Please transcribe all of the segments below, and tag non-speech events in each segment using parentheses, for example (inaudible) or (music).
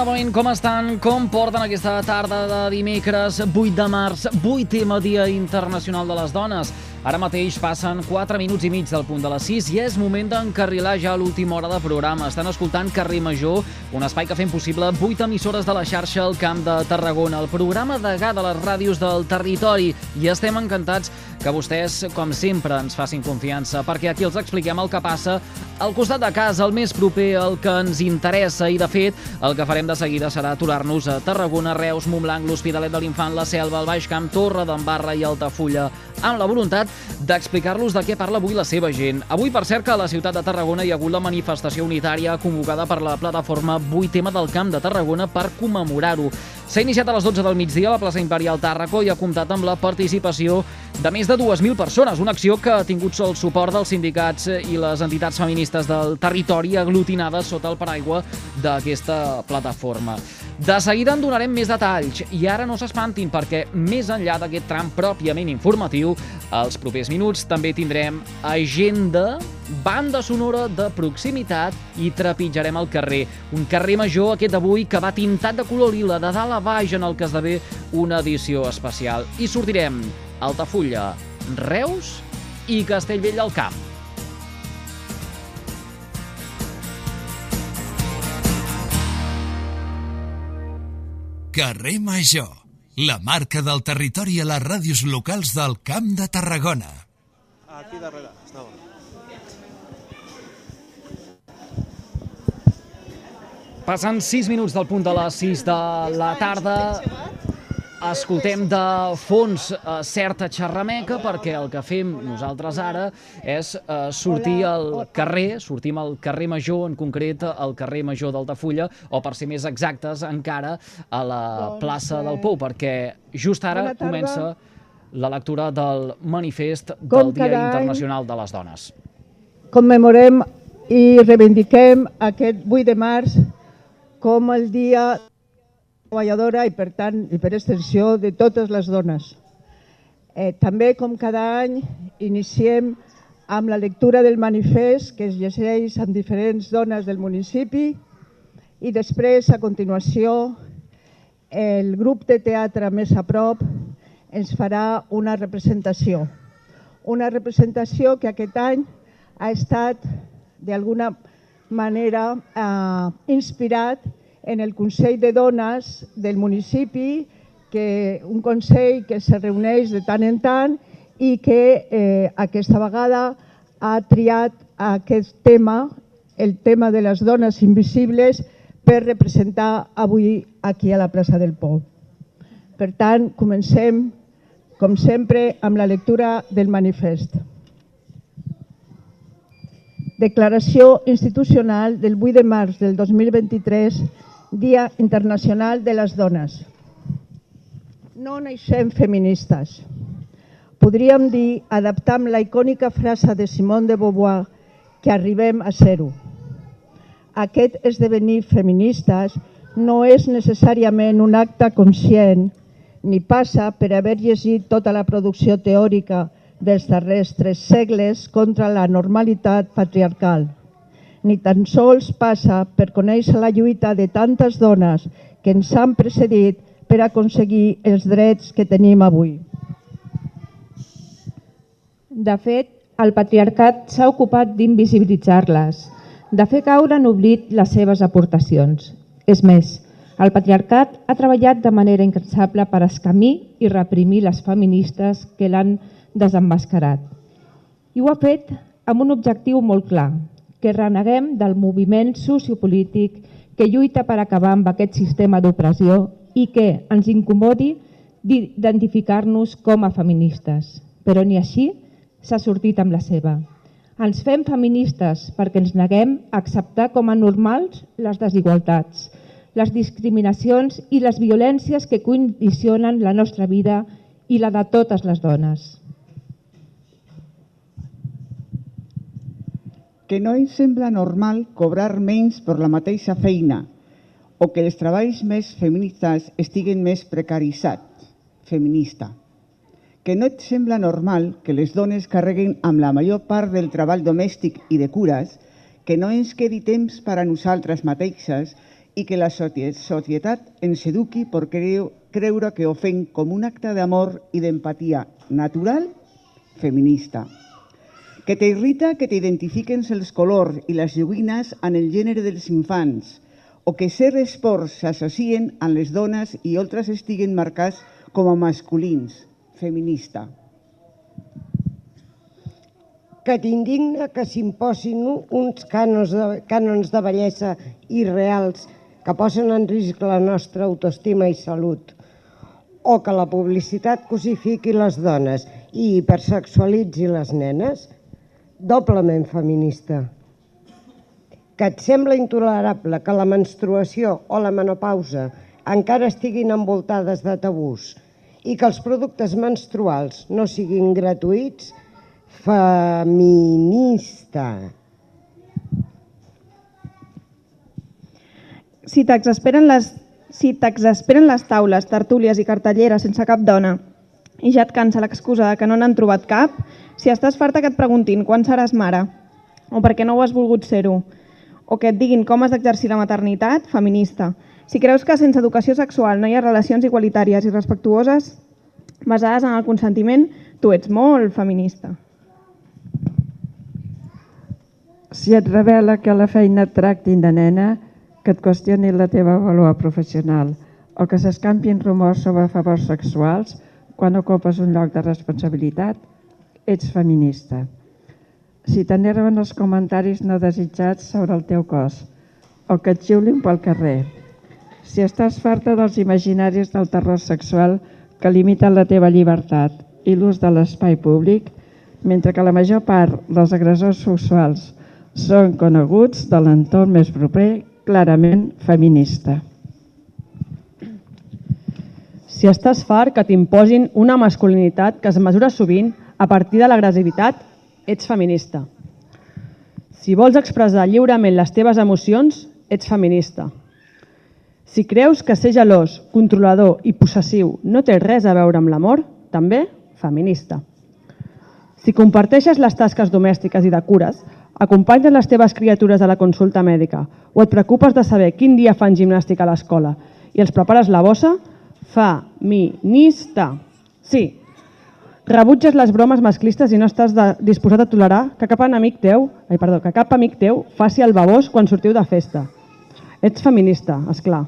Hola, novament, com estan? Com porten aquesta tarda de dimecres 8 de març, 8è Dia Internacional de les Dones? Ara mateix passen 4 minuts i mig del punt de les 6 i és moment d'encarrilar ja l'última hora de programa. Estan escoltant Carrer Major, un espai que fem possible 8 emissores de la xarxa al Camp de Tarragona, el programa de GA de les ràdios del territori. I estem encantats que vostès, com sempre, ens facin confiança, perquè aquí els expliquem el que passa al costat de casa, el més proper, el que ens interessa, i de fet, el que farem de seguida serà aturar-nos a Tarragona, Reus, Montblanc, l'Hospitalet de l'Infant, la Selva, el Baix Camp, Torre d'Embarra i Altafulla, amb la voluntat d'explicar-los de què parla avui la seva gent. Avui, per cert, que a la ciutat de Tarragona hi ha hagut la manifestació unitària convocada per la plataforma 8 tema del Camp de Tarragona per commemorar-ho. S'ha iniciat a les 12 del migdia a la plaça Imperial Tàrraco i ha comptat amb la participació de més de 2.000 persones, una acció que ha tingut el suport dels sindicats i les entitats feministes del territori aglutinades sota el paraigua d'aquesta plataforma. De seguida en donarem més detalls i ara no s'espantin perquè més enllà d'aquest tram pròpiament informatiu, als propers minuts també tindrem agenda, banda sonora de proximitat i trepitjarem el carrer. Un carrer major, aquest d'avui, que va tintat de color lila de dalt a baix en el que esdevé una edició especial. I sortirem Altafulla, Reus i Castellvell del Camp. Carrer Major, la marca del territori a les ràdios locals del Camp de Tarragona. Aquí darrere, estava. Passen 6 minuts del punt de les 6 de la tarda. Escoltem de fons eh, certa xerrameca perquè el que fem nosaltres ara és eh, sortir al carrer, sortim al carrer Major, en concret al carrer Major d'Altafulla, o per ser més exactes encara a la plaça del Pou, perquè just ara comença la lectura del manifest del Dia. Internacional de les Dones. commemorem i reivindiquem aquest 8 de març com el dia treballadora i per tant i per extensió de totes les dones. Eh, també com cada any iniciem amb la lectura del manifest que es llegeix amb diferents dones del municipi i després a continuació el grup de teatre més a prop ens farà una representació. Una representació que aquest any ha estat d'alguna manera eh, inspirat en el Consell de Dones del municipi, que un consell que se reuneix de tant en tant i que eh, aquesta vegada ha triat aquest tema, el tema de les dones invisibles, per representar avui aquí a la plaça del Pou. Per tant, comencem, com sempre, amb la lectura del manifest. Declaració institucional del 8 de març del 2023, Dia Internacional de les Dones. No naixem feministes. Podríem dir, adaptant la icònica frase de Simone de Beauvoir, que arribem a ser-ho. Aquest esdevenir feministes no és necessàriament un acte conscient ni passa per haver llegit tota la producció teòrica dels darrers tres segles contra la normalitat patriarcal. Ni tan sols passa per conèixer la lluita de tantes dones que ens han precedit per aconseguir els drets que tenim avui. De fet, el patriarcat s'ha ocupat d'invisibilitzar-les, de fer caure en oblit les seves aportacions. És més, el patriarcat ha treballat de manera incansable per escamir i reprimir les feministes que l'han desemmascarat. I ho ha fet amb un objectiu molt clar, que reneguem del moviment sociopolític que lluita per acabar amb aquest sistema d'opressió i que ens incomodi d'identificar-nos com a feministes. Però ni així s'ha sortit amb la seva. Ens fem feministes perquè ens neguem a acceptar com a normals les desigualtats, les discriminacions i les violències que condicionen la nostra vida i la de totes les dones. Que no ens sembla normal cobrar menys per la mateixa feina o que els treballs més feministes estiguen més precaritzats, feminista. Que no et sembla normal que les dones carreguen amb la major part del treball domèstic i de cures, que no ens quedi temps per a nosaltres mateixes i que la societat ens eduqui per creure que ho fem com un acte d'amor i d'empatia natural, feminista. Que t'irrita que t'identifiquen els colors i les joguines en el gènere dels infants o que ser esports s'associen amb les dones i altres estiguen marcats com a masculins, feminista. Que t'indigna que s'imposin uns cànons de, cànons de bellesa irreals que posen en risc la nostra autoestima i salut, o que la publicitat cosifiqui les dones i hipersexualitzi les nenes, doblement feminista. Que et sembla intolerable que la menstruació o la menopausa encara estiguin envoltades de tabús i que els productes menstruals no siguin gratuïts feminista. Si t'exasperen les, si t'exasperen les taules, tertúlies i cartelleres sense cap dona i ja et cansa l'excusa de que no n'han trobat cap, si estàs farta que et preguntin quan seràs mare o per què no ho has volgut ser-ho, o que et diguin com has d'exercir la maternitat, feminista. Si creus que sense educació sexual no hi ha relacions igualitàries i respectuoses basades en el consentiment, tu ets molt feminista. Si et revela que la feina et tractin de nena, que et qüestioni la teva valor professional o que s'escampin rumors sobre favors sexuals quan ocupes un lloc de responsabilitat, ets feminista. Si t'enerven els comentaris no desitjats sobre el teu cos o que et xiulin pel carrer, si estàs farta dels imaginaris del terror sexual que limiten la teva llibertat i l'ús de l'espai públic, mentre que la major part dels agressors sexuals són coneguts de l'entorn més proper, clarament feminista. Si estàs fart que t'imposin una masculinitat que es mesura sovint a partir de l'agressivitat, ets feminista. Si vols expressar lliurement les teves emocions, ets feminista. Si creus que ser gelós, controlador i possessiu no té res a veure amb l'amor, també feminista. Si comparteixes les tasques domèstiques i de cures, acompanyes les teves criatures a la consulta mèdica o et preocupes de saber quin dia fan gimnàstica a l'escola i els prepares la bossa, feminista. Sí, rebutges les bromes masclistes i no estàs de, disposat a tolerar que cap amic teu, ai, perdó, que cap amic teu faci el babós quan sortiu de festa. Ets feminista, és clar.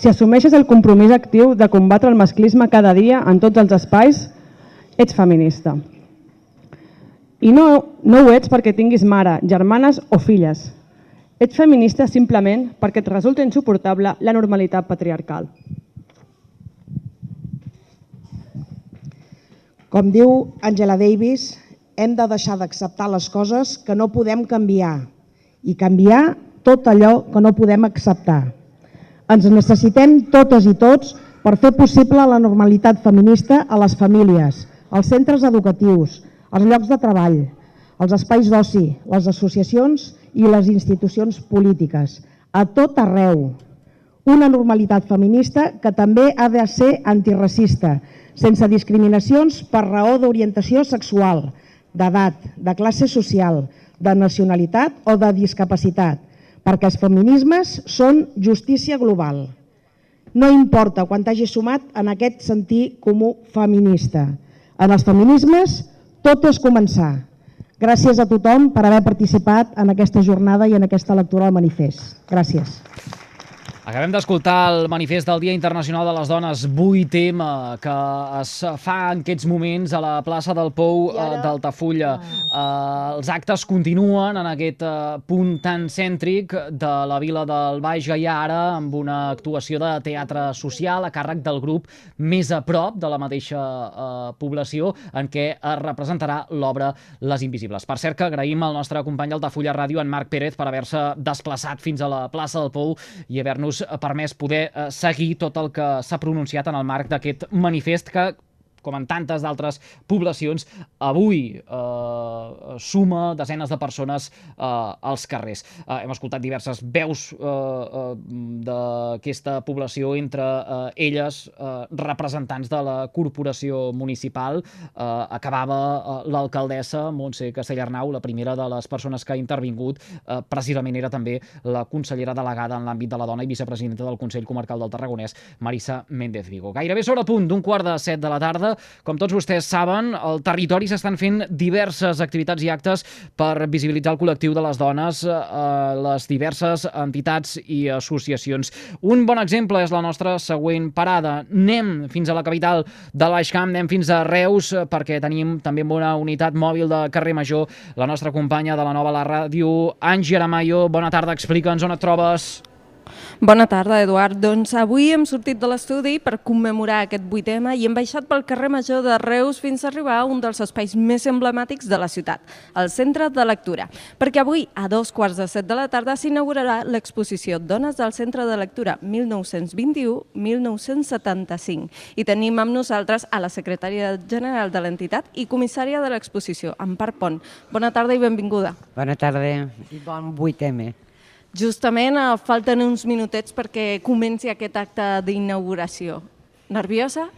Si assumeixes el compromís actiu de combatre el masclisme cada dia en tots els espais, ets feminista. I no, no ho ets perquè tinguis mare, germanes o filles. Ets feminista simplement perquè et resulta insuportable la normalitat patriarcal. Com diu Angela Davis, hem de deixar d'acceptar les coses que no podem canviar i canviar tot allò que no podem acceptar. Ens necessitem totes i tots per fer possible la normalitat feminista a les famílies, als centres educatius, els llocs de treball, els espais d'oci, les associacions i les institucions polítiques, a tot arreu. Una normalitat feminista que també ha de ser antiracista, sense discriminacions per raó d'orientació sexual, d'edat, de classe social, de nacionalitat o de discapacitat, perquè els feminismes són justícia global. No importa quan t'hagi sumat en aquest sentit comú feminista. En els feminismes tot és començar. Gràcies a tothom per haver participat en aquesta jornada i en aquesta lectura del manifest. Gràcies. Acabem d'escoltar el manifest del Dia Internacional de les Dones 8M que es fa en aquests moments a la plaça del Pou eh, d'Altafulla. Uh, els actes continuen en aquest uh, punt tan cèntric de la vila del Baix Gaià ara amb una actuació de teatre social a càrrec del grup més a prop de la mateixa població en què es representarà l'obra Les Invisibles. Per cert que agraïm al nostre company d'Altafulla Ràdio, en Marc Pérez, per haver-se desplaçat fins a la plaça del Pou i haver-nos permès poder eh, seguir tot el que s'ha pronunciat en el marc d'aquest manifest que com en tantes d'altres poblacions, avui eh, suma desenes de persones eh, als carrers. Eh, hem escoltat diverses veus eh, eh, d'aquesta població, entre eh, elles eh, representants de la corporació municipal. Eh, acabava eh, l'alcaldessa Montse Castellarnau, la primera de les persones que ha intervingut, eh, precisament era també la consellera delegada en l'àmbit de la dona i vicepresidenta del Consell Comarcal del Tarragonès, Marisa Méndez Vigo. Gairebé sobre punt d'un quart de set de la tarda, com tots vostès saben, al territori s'estan fent diverses activitats i actes per visibilitzar el col·lectiu de les dones a eh, les diverses entitats i associacions. Un bon exemple és la nostra següent parada. Anem fins a la capital de l'Aixcamp, anem fins a Reus, perquè tenim també una unitat mòbil de carrer Major, la nostra companya de la nova la ràdio, Angie Aramayo. Bona tarda, explica'ns on et trobes. Bona tarda, Eduard. Doncs avui hem sortit de l'estudi per commemorar aquest 8M i hem baixat pel carrer Major de Reus fins a arribar a un dels espais més emblemàtics de la ciutat, el Centre de Lectura. Perquè avui, a dos quarts de set de la tarda, s'inaugurarà l'exposició Dones del Centre de Lectura 1921-1975. I tenim amb nosaltres a la secretària general de l'entitat i comissària de l'exposició, Ampar Pont. Bona tarda i benvinguda. Bona tarda i bon 8M. Justament eh, falten uns minutets perquè comenci aquest acte d'inauguració. Nerviosa?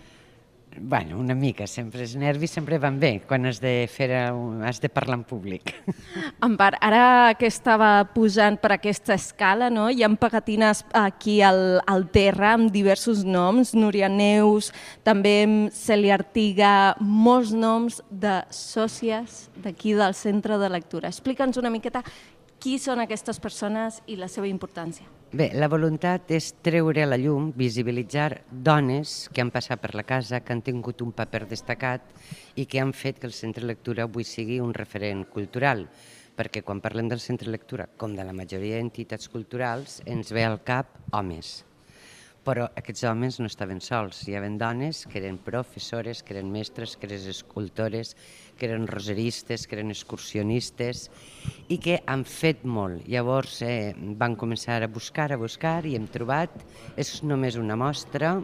Bueno, una mica, sempre els nervis sempre van bé quan has de, fer, has de parlar en públic. (laughs) Ampar, ara que estava pujant per aquesta escala, no? hi ha pegatines aquí al, al terra amb diversos noms, Núria Neus, també Celia Artiga, molts noms de sòcies d'aquí del Centre de Lectura. Explica'ns una miqueta qui són aquestes persones i la seva importància? Bé, la voluntat és treure a la llum, visibilitzar dones que han passat per la casa, que han tingut un paper destacat i que han fet que el centre lectura avui sigui un referent cultural perquè quan parlem del centre lectura, com de la majoria d'entitats culturals, ens ve al cap homes. Però aquests homes no estaven sols, hi havia dones que eren professores, que eren mestres, que eren escultores, que eren roseristes, que eren excursionistes i que han fet molt. Llavors eh, van començar a buscar, a buscar i hem trobat, és només una mostra,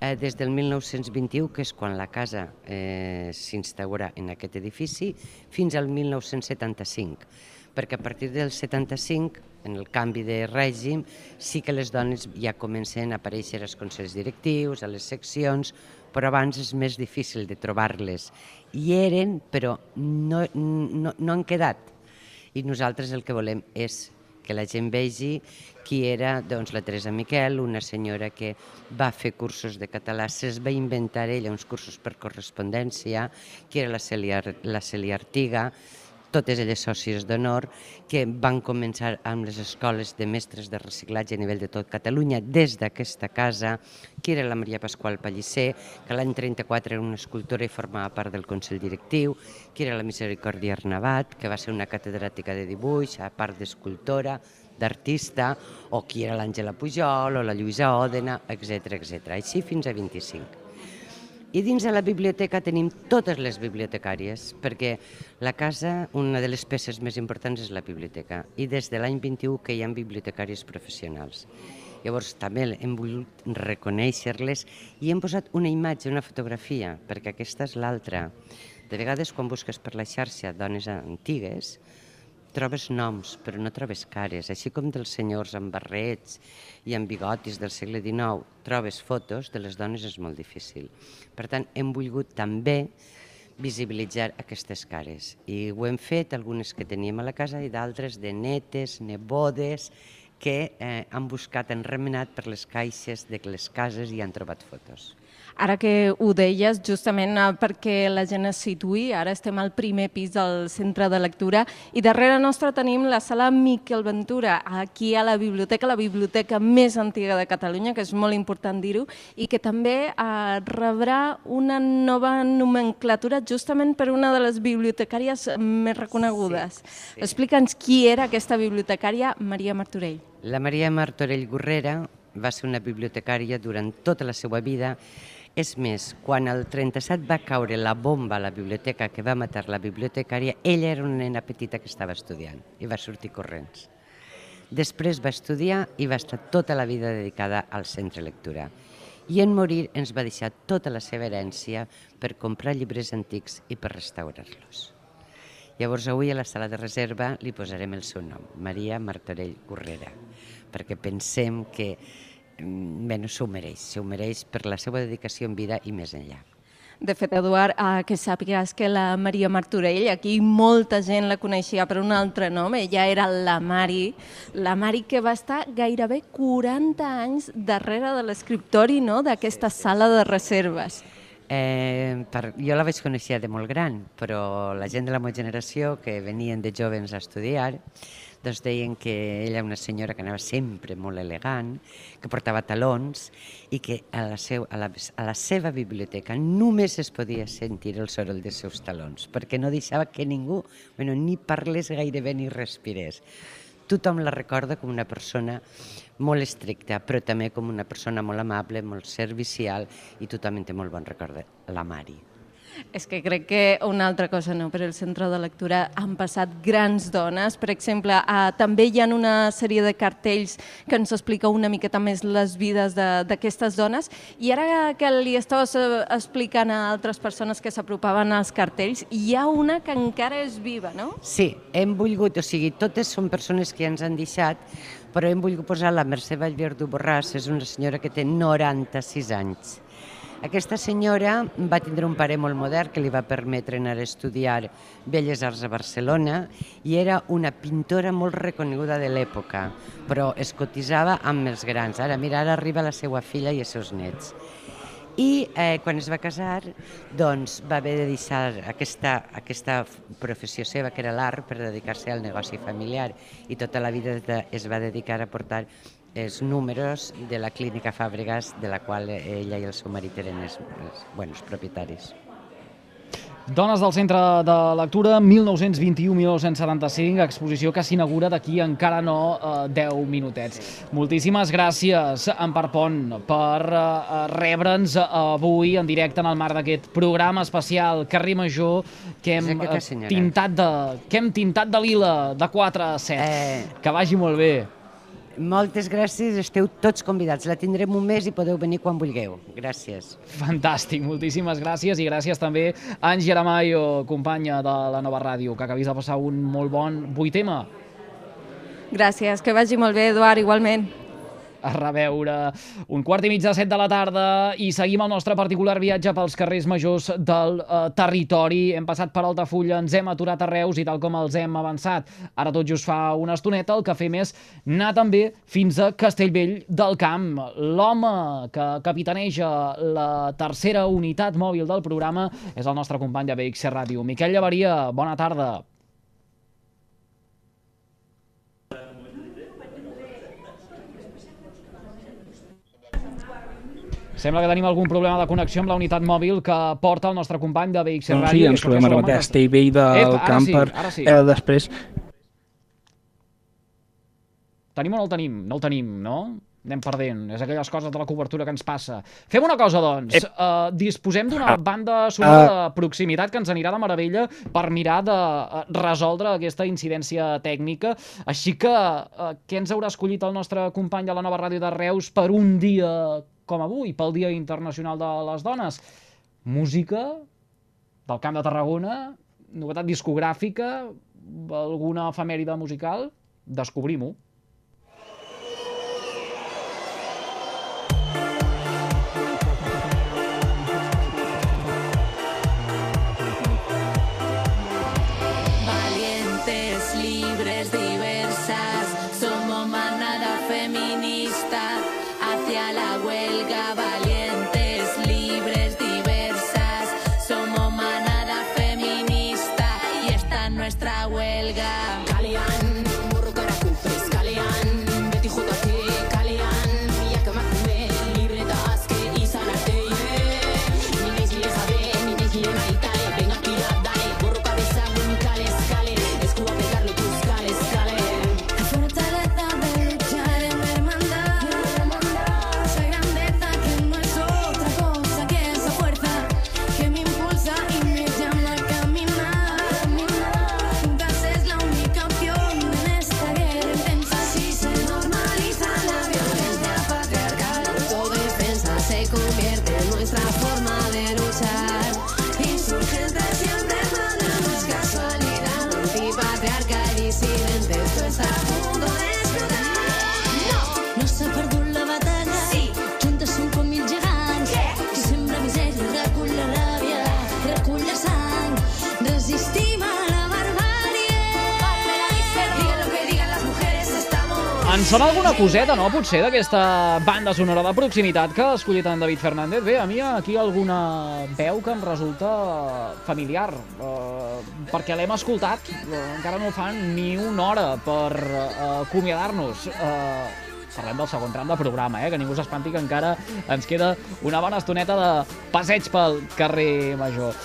eh, des del 1921, que és quan la casa eh, s'instaura en aquest edifici, fins al 1975, perquè a partir del 75 en el canvi de règim, sí que les dones ja comencen a aparèixer als consells directius, a les seccions, però abans és més difícil de trobar-les. Hi eren, però no, no, no han quedat. I nosaltres el que volem és que la gent vegi qui era doncs, la Teresa Miquel, una senyora que va fer cursos de català, se'ls va inventar ella uns cursos per correspondència, qui era la Celia, la Celia Artiga, totes elles sòcies d'honor, que van començar amb les escoles de mestres de reciclatge a nivell de tot Catalunya des d'aquesta casa, que era la Maria Pasqual Pellicer, que l'any 34 era una escultora i formava part del Consell Directiu, que era la Misericòrdia Arnabat, que va ser una catedràtica de dibuix, a part d'escultora, d'artista, o qui era l'Àngela Pujol, o la Lluïsa Òdena, etc etc. Així fins a 25. I dins de la biblioteca tenim totes les bibliotecàries, perquè la casa, una de les peces més importants és la biblioteca, i des de l'any 21 que hi ha bibliotecàries professionals. Llavors també hem volgut reconèixer-les i hem posat una imatge, una fotografia, perquè aquesta és l'altra. De vegades quan busques per la xarxa dones antigues, trobes noms, però no trobes cares, així com dels senyors amb barrets i amb bigotis del segle XIX, trobes fotos de les dones és molt difícil. Per tant, hem volgut també visibilitzar aquestes cares i ho hem fet, algunes que teníem a la casa i d'altres de netes, nebodes, que eh, han buscat, han remenat per les caixes de les cases i han trobat fotos. Ara que ho deies, justament eh, perquè la gent es situï, ara estem al primer pis del centre de lectura i darrere nostra tenim la sala Miquel Ventura, aquí a la biblioteca, la biblioteca més antiga de Catalunya, que és molt important dir-ho, i que també eh, rebrà una nova nomenclatura justament per una de les bibliotecàries més reconegudes. Sí, sí. Explica'ns qui era aquesta bibliotecària, Maria Martorell. La Maria Martorell Gorrera va ser una bibliotecària durant tota la seva vida és més, quan el 37 va caure la bomba a la biblioteca que va matar la bibliotecària, ella era una nena petita que estava estudiant i va sortir corrents. Després va estudiar i va estar tota la vida dedicada al centre lectura. i en morir ens va deixar tota la seva herència per comprar llibres antics i per restaurar-los. Llavors avui a la sala de reserva li posarem el seu nom, Maria Martorell Correra, perquè pensem que bueno, s'ho mereix, s'ho mereix per la seva dedicació en vida i més enllà. De fet, Eduard, eh, que sàpigues que la Maria Martorell, aquí molta gent la coneixia per un altre nom, ella era la Mari, la Mari que va estar gairebé 40 anys darrere de l'escriptori no? d'aquesta sala de reserves. Eh, per, jo la vaig conèixer de molt gran, però la gent de la meva generació, que venien de jovens a estudiar, doncs deien que ella era una senyora que anava sempre molt elegant, que portava talons i que a la, seu, a la, a la seva biblioteca només es podia sentir el soroll dels seus talons, perquè no deixava que ningú bueno, ni parlés gairebé ni respirés. Tothom la recorda com una persona molt estricta, però també com una persona molt amable, molt servicial i tothom en té molt bon record, la Mari. És que crec que una altra cosa no, per el centre de lectura han passat grans dones. Per exemple, eh, també hi ha una sèrie de cartells que ens explica una miqueta més les vides d'aquestes dones. I ara que li estaves eh, explicant a altres persones que s'apropaven als cartells, hi ha una que encara és viva, no? Sí, hem volgut, o sigui, totes són persones que ens han deixat, però hem volgut posar la Mercè Vallverdú Borràs, és una senyora que té 96 anys. Aquesta senyora va tindre un pare molt modern que li va permetre anar a estudiar Belles Arts a Barcelona i era una pintora molt reconeguda de l'època, però es cotitzava amb els grans. Ara, mira, ara arriba la seva filla i els seus nets. I eh, quan es va casar, doncs va haver de deixar aquesta, aquesta professió seva, que era l'art, per dedicar-se al negoci familiar. I tota la vida es va dedicar a portar els números de la clínica Fàbregas, de la qual ella i el seu marit eren els, els, bueno, els propietaris. Dones del Centre de Lectura 1921-1975, exposició que s'inaugura d'aquí encara no eh, 10 minutets. Sí. Moltíssimes gràcies, en Pont, per eh, rebre'ns avui en directe en el marc d'aquest programa especial Carrer Major que hem, eh, tintat de, que hem tintat de lila de 4 a 7. Eh... Que vagi molt bé. Moltes gràcies, esteu tots convidats. La tindrem un mes i podeu venir quan vulgueu. Gràcies. Fantàstic, moltíssimes gràcies i gràcies també a en Geramayo, companya de la nova ràdio, que acabis de passar un molt bon vuitema. Gràcies, que vagi molt bé, Eduard, igualment a reveure un quart i mig de set de la tarda i seguim el nostre particular viatge pels carrers majors del eh, territori. Hem passat per Altafulla, ens hem aturat a Reus i tal com els hem avançat. Ara tot just fa una estoneta el que fem és anar també fins a Castellvell del Camp. L'home que capitaneja la tercera unitat mòbil del programa és el nostre company de BX Ràdio. Miquel Llavaria, bona tarda. Sembla que tenim algun problema de connexió amb la unitat mòbil que porta el nostre company de BX Ràdio. Sí, ens trobem a Castellvell del Ep, Camper. Sí, sí. Eh, després... Tenim o no el tenim? No el tenim, no? anem perdent. És aquelles coses de la cobertura que ens passa. Fem una cosa, doncs. Uh, disposem d'una ah. banda sonora uh. de proximitat que ens anirà de meravella per mirar de uh, resoldre aquesta incidència tècnica. Així que, uh, què ens haurà escollit el nostre company de la nova ràdio de Reus per un dia com avui, pel Dia Internacional de les Dones. Música del Camp de Tarragona, novetat discogràfica, alguna efemèride musical, descobrim-ho. convierte Sona alguna coseta, no? Potser d'aquesta banda sonora de proximitat que ha escollit en David Fernández. Bé, a mi aquí alguna veu que em resulta familiar, eh, perquè l'hem escoltat, eh, encara no fan ni una hora per eh, acomiadar-nos. Eh, parlem del segon tram de programa, eh? que ningú s'espanti que encara ens queda una bona estoneta de passeig pel carrer Major.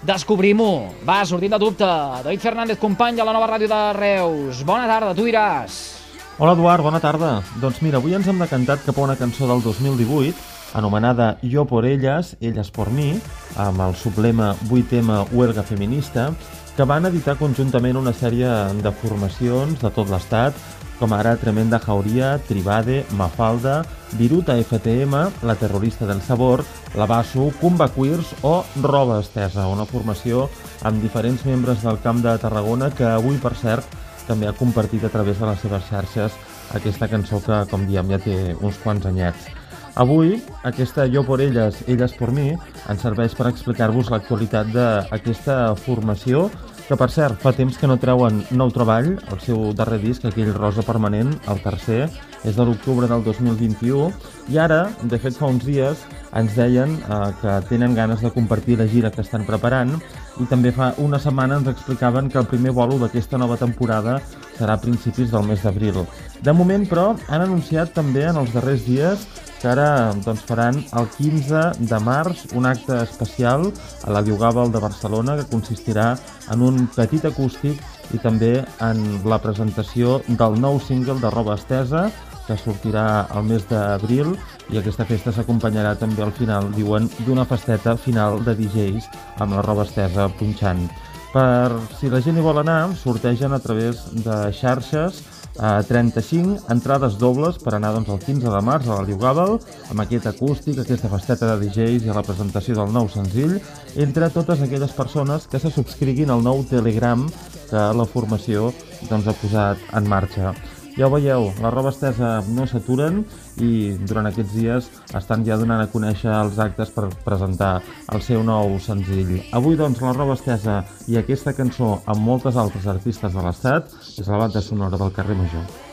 Descobrim-ho. Va, sortint de dubte. David Fernández, company de la nova ràdio de Reus. Bona tarda, tu diràs. Hola Eduard, bona tarda. Doncs mira, avui ens hem decantat cap a una cançó del 2018 anomenada Yo por ellas, ellas por mí, amb el sublema 8M Huelga Feminista, que van editar conjuntament una sèrie de formacions de tot l'estat, com ara Tremenda Jauria, Tribade, Mafalda, Viruta FTM, La Terrorista del Sabor, La Basso, Cumba Queers o Roba Estesa, una formació amb diferents membres del Camp de Tarragona que avui, per cert, també ha compartit a través de les seves xarxes aquesta cançó que, com diem, ja té uns quants anyets. Avui, aquesta Jo por elles, elles por mi, ens serveix per explicar-vos l'actualitat d'aquesta formació que per cert fa temps que no treuen nou treball, el seu darrer disc, aquell rosa permanent, el tercer, és de l'octubre del 2021, i ara, de fet fa uns dies, ens deien eh, que tenen ganes de compartir la gira que estan preparant i també fa una setmana ens explicaven que el primer bolo d'aquesta nova temporada serà a principis del mes d'abril. De moment, però, han anunciat també en els darrers dies que ara doncs, faran el 15 de març un acte especial a la Diogàbal de Barcelona que consistirà en un petit acústic i també en la presentació del nou single de Roba Estesa que sortirà al mes d'abril i aquesta festa s'acompanyarà també al final, diuen, d'una festeta final de DJs amb la roba estesa punxant. Per si la gent hi vol anar, sortegen a través de xarxes a 35 entrades dobles per anar doncs, el 15 de març a la Liugàbal amb aquest acústic, aquesta festeta de DJs i a la presentació del nou senzill entre totes aquelles persones que se subscriguin al nou Telegram que la formació doncs, ha posat en marxa. Ja ho veieu, la roba estesa no s'aturen i durant aquests dies estan ja donant a conèixer els actes per presentar el seu nou senzill. Avui, doncs, la roba estesa i aquesta cançó amb moltes altres artistes de l'estat és la banda sonora del carrer Major.